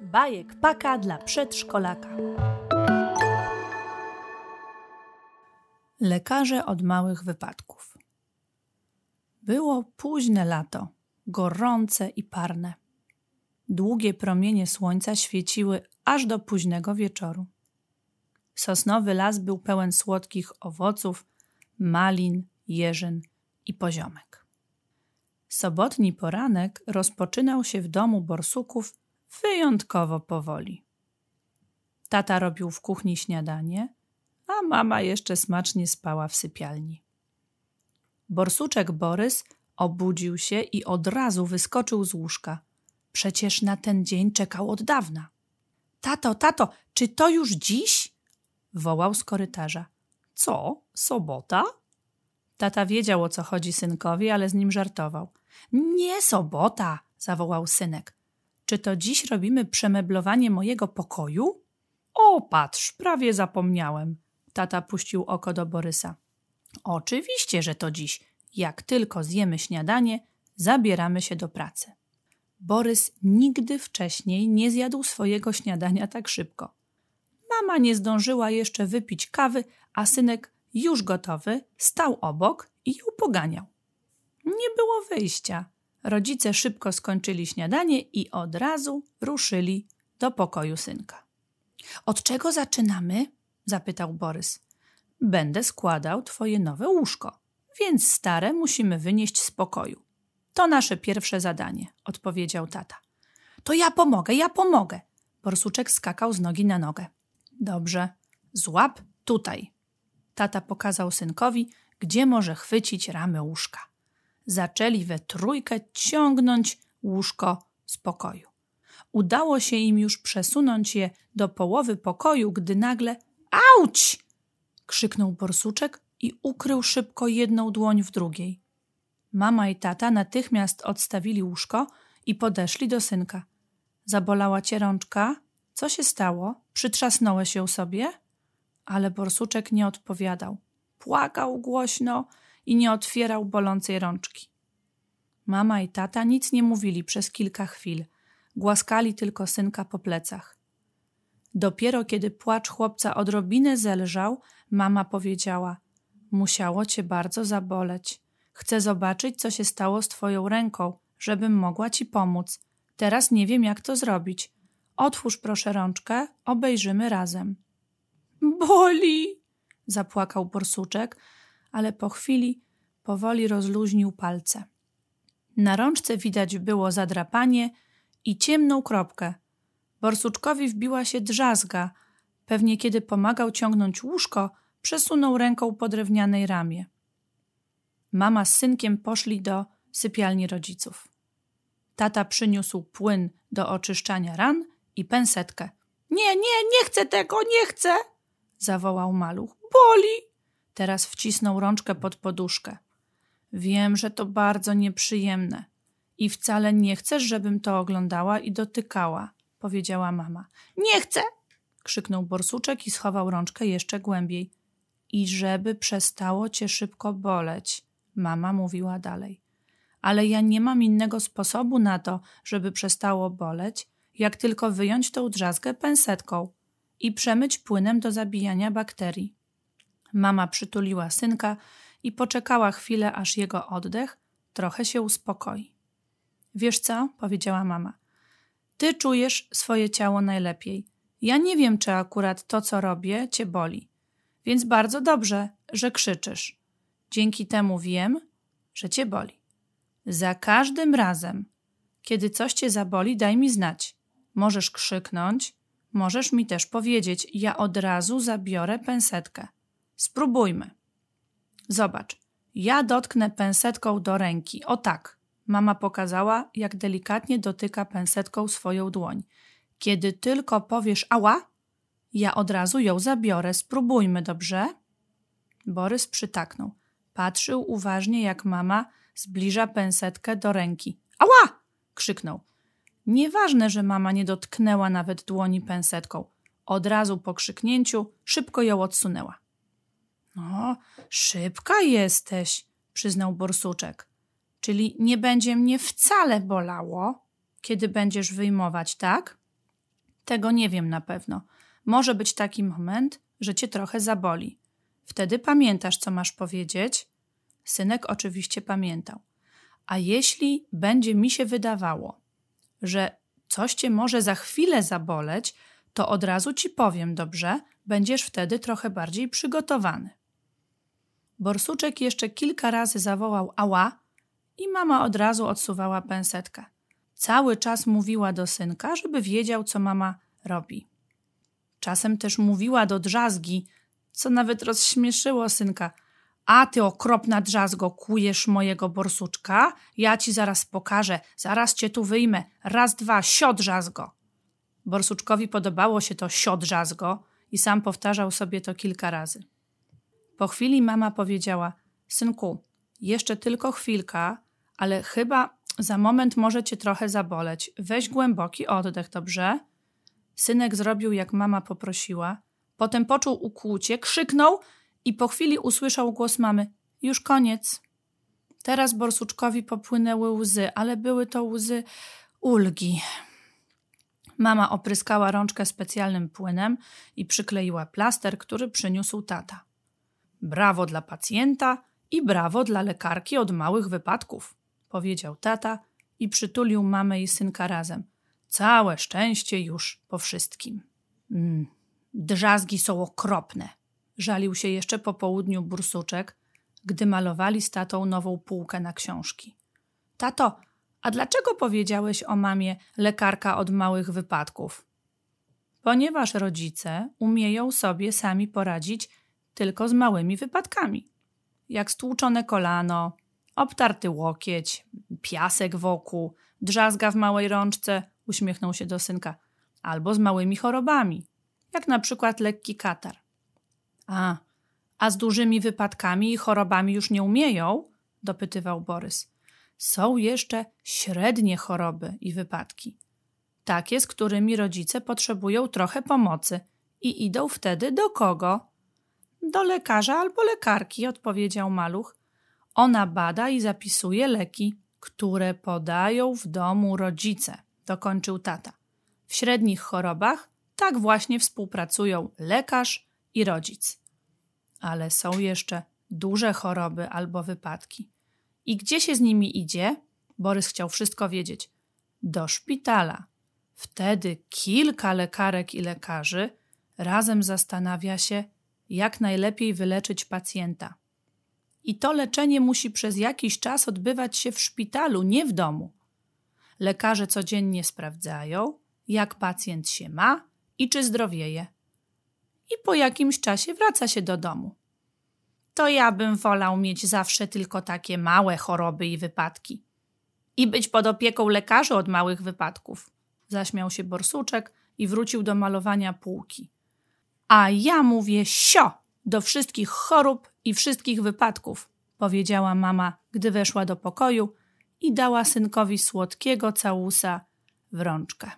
Bajek paka dla przedszkolaka. Lekarze od małych wypadków. Było późne lato, gorące i parne. Długie promienie słońca świeciły aż do późnego wieczoru. Sosnowy las był pełen słodkich owoców, malin, jeżyn i poziomek. Sobotni poranek rozpoczynał się w domu borsuków wyjątkowo powoli. Tata robił w kuchni śniadanie, a mama jeszcze smacznie spała w sypialni. Borsuczek Borys obudził się i od razu wyskoczył z łóżka. Przecież na ten dzień czekał od dawna. Tato, tato, czy to już dziś? wołał z korytarza. Co? Sobota? Tata wiedział o co chodzi synkowi, ale z nim żartował. Nie sobota, zawołał synek. Czy to dziś robimy przemeblowanie mojego pokoju? O, patrz, prawie zapomniałem. Tata puścił oko do Borysa. Oczywiście, że to dziś. Jak tylko zjemy śniadanie, zabieramy się do pracy. Borys nigdy wcześniej nie zjadł swojego śniadania tak szybko. Mama nie zdążyła jeszcze wypić kawy, a synek, już gotowy, stał obok i ją poganiał. Nie było wyjścia. Rodzice szybko skończyli śniadanie i od razu ruszyli do pokoju synka. Od czego zaczynamy? zapytał Borys. Będę składał twoje nowe łóżko, więc stare musimy wynieść z pokoju. To nasze pierwsze zadanie, odpowiedział tata. To ja pomogę, ja pomogę. Borsuczek skakał z nogi na nogę. Dobrze, złap tutaj. Tata pokazał synkowi, gdzie może chwycić ramy łóżka zaczęli we trójkę ciągnąć łóżko z pokoju. Udało się im już przesunąć je do połowy pokoju, gdy nagle Auć! krzyknął borsuczek i ukrył szybko jedną dłoń w drugiej. Mama i tata natychmiast odstawili łóżko i podeszli do synka. Zabolała cię rączka? Co się stało? Przytrzasnąłeś ją sobie? Ale borsuczek nie odpowiadał. Płakał głośno i nie otwierał bolącej rączki. Mama i tata nic nie mówili przez kilka chwil, głaskali tylko synka po plecach. Dopiero kiedy płacz chłopca odrobinę zelżał, mama powiedziała: Musiało cię bardzo zaboleć. Chcę zobaczyć, co się stało z twoją ręką, żebym mogła ci pomóc. Teraz nie wiem, jak to zrobić. Otwórz proszę rączkę, obejrzymy razem. Boli! zapłakał borsuczek, ale po chwili powoli rozluźnił palce. Na rączce widać było zadrapanie i ciemną kropkę. Borsuczkowi wbiła się drzazga. Pewnie kiedy pomagał ciągnąć łóżko, przesunął ręką po drewnianej ramię. Mama z synkiem poszli do sypialni rodziców. Tata przyniósł płyn do oczyszczania ran i pensetkę. Nie, nie, nie chcę tego, nie chcę! zawołał maluch. Boli! Teraz wcisnął rączkę pod poduszkę. Wiem, że to bardzo nieprzyjemne i wcale nie chcesz, żebym to oglądała i dotykała, powiedziała mama. Nie chcę! krzyknął borsuczek i schował rączkę jeszcze głębiej. I żeby przestało cię szybko boleć, mama mówiła dalej. Ale ja nie mam innego sposobu na to, żeby przestało boleć, jak tylko wyjąć tą drzazgę pensetką i przemyć płynem do zabijania bakterii. Mama przytuliła synka i poczekała chwilę, aż jego oddech trochę się uspokoi. Wiesz co? powiedziała mama. Ty czujesz swoje ciało najlepiej. Ja nie wiem, czy akurat to, co robię, cię boli. Więc bardzo dobrze, że krzyczysz. Dzięki temu wiem, że cię boli. Za każdym razem, kiedy coś cię zaboli, daj mi znać. Możesz krzyknąć, możesz mi też powiedzieć, ja od razu zabiorę pensetkę. Spróbujmy. Zobacz, ja dotknę pensetką do ręki. O tak. Mama pokazała, jak delikatnie dotyka pensetką swoją dłoń. Kiedy tylko powiesz ała, ja od razu ją zabiorę. Spróbujmy, dobrze? Borys przytaknął. Patrzył uważnie, jak mama zbliża pensetkę do ręki. Ała! krzyknął. Nieważne, że mama nie dotknęła nawet dłoni pensetką. Od razu po krzyknięciu szybko ją odsunęła. No, szybka jesteś, przyznał borsuczek. Czyli nie będzie mnie wcale bolało, kiedy będziesz wyjmować, tak? Tego nie wiem na pewno. Może być taki moment, że cię trochę zaboli. Wtedy pamiętasz, co masz powiedzieć. Synek oczywiście pamiętał. A jeśli będzie mi się wydawało, że coś cię może za chwilę zaboleć, to od razu ci powiem, dobrze? Będziesz wtedy trochę bardziej przygotowany. Borsuczek jeszcze kilka razy zawołał ała i mama od razu odsuwała pensetkę. Cały czas mówiła do synka, żeby wiedział, co mama robi. Czasem też mówiła do drzazgi, co nawet rozśmieszyło synka. A ty okropna drzazgo, kujesz mojego borsuczka? Ja ci zaraz pokażę, zaraz cię tu wyjmę. Raz, dwa, sio drzazgo. Borsuczkowi podobało się to sio drzazgo i sam powtarzał sobie to kilka razy. Po chwili mama powiedziała: Synku, jeszcze tylko chwilka, ale chyba za moment może cię trochę zaboleć. Weź głęboki oddech, dobrze? Synek zrobił, jak mama poprosiła. Potem poczuł ukłucie, krzyknął i po chwili usłyszał głos mamy: Już koniec. Teraz borsuczkowi popłynęły łzy, ale były to łzy ulgi. Mama opryskała rączkę specjalnym płynem i przykleiła plaster, który przyniósł tata. Brawo dla pacjenta i brawo dla lekarki od małych wypadków, powiedział tata i przytulił mamę i synka razem. Całe szczęście już po wszystkim. Mm, drzazgi są okropne, żalił się jeszcze po południu bursuczek, gdy malowali z tatą nową półkę na książki. Tato, a dlaczego powiedziałeś o mamie lekarka od małych wypadków? Ponieważ rodzice umieją sobie sami poradzić tylko z małymi wypadkami, jak stłuczone kolano, obtarty łokieć, piasek wokół, drzazga w małej rączce, uśmiechnął się do synka, albo z małymi chorobami, jak na przykład lekki katar. A, a z dużymi wypadkami i chorobami już nie umieją? dopytywał Borys. Są jeszcze średnie choroby i wypadki. Takie, z którymi rodzice potrzebują trochę pomocy i idą wtedy do kogo? Do lekarza albo lekarki, odpowiedział maluch. Ona bada i zapisuje leki, które podają w domu rodzice, dokończył tata. W średnich chorobach tak właśnie współpracują lekarz i rodzic. Ale są jeszcze duże choroby albo wypadki. I gdzie się z nimi idzie? Borys chciał wszystko wiedzieć. Do szpitala. Wtedy kilka lekarek i lekarzy razem zastanawia się, jak najlepiej wyleczyć pacjenta. I to leczenie musi przez jakiś czas odbywać się w szpitalu, nie w domu. Lekarze codziennie sprawdzają, jak pacjent się ma i czy zdrowieje. I po jakimś czasie wraca się do domu. To ja bym wolał mieć zawsze tylko takie małe choroby i wypadki. I być pod opieką lekarzy od małych wypadków. Zaśmiał się borsuczek i wrócił do malowania półki. A ja mówię sio do wszystkich chorób i wszystkich wypadków, powiedziała mama, gdy weszła do pokoju i dała synkowi słodkiego całusa w rączkę.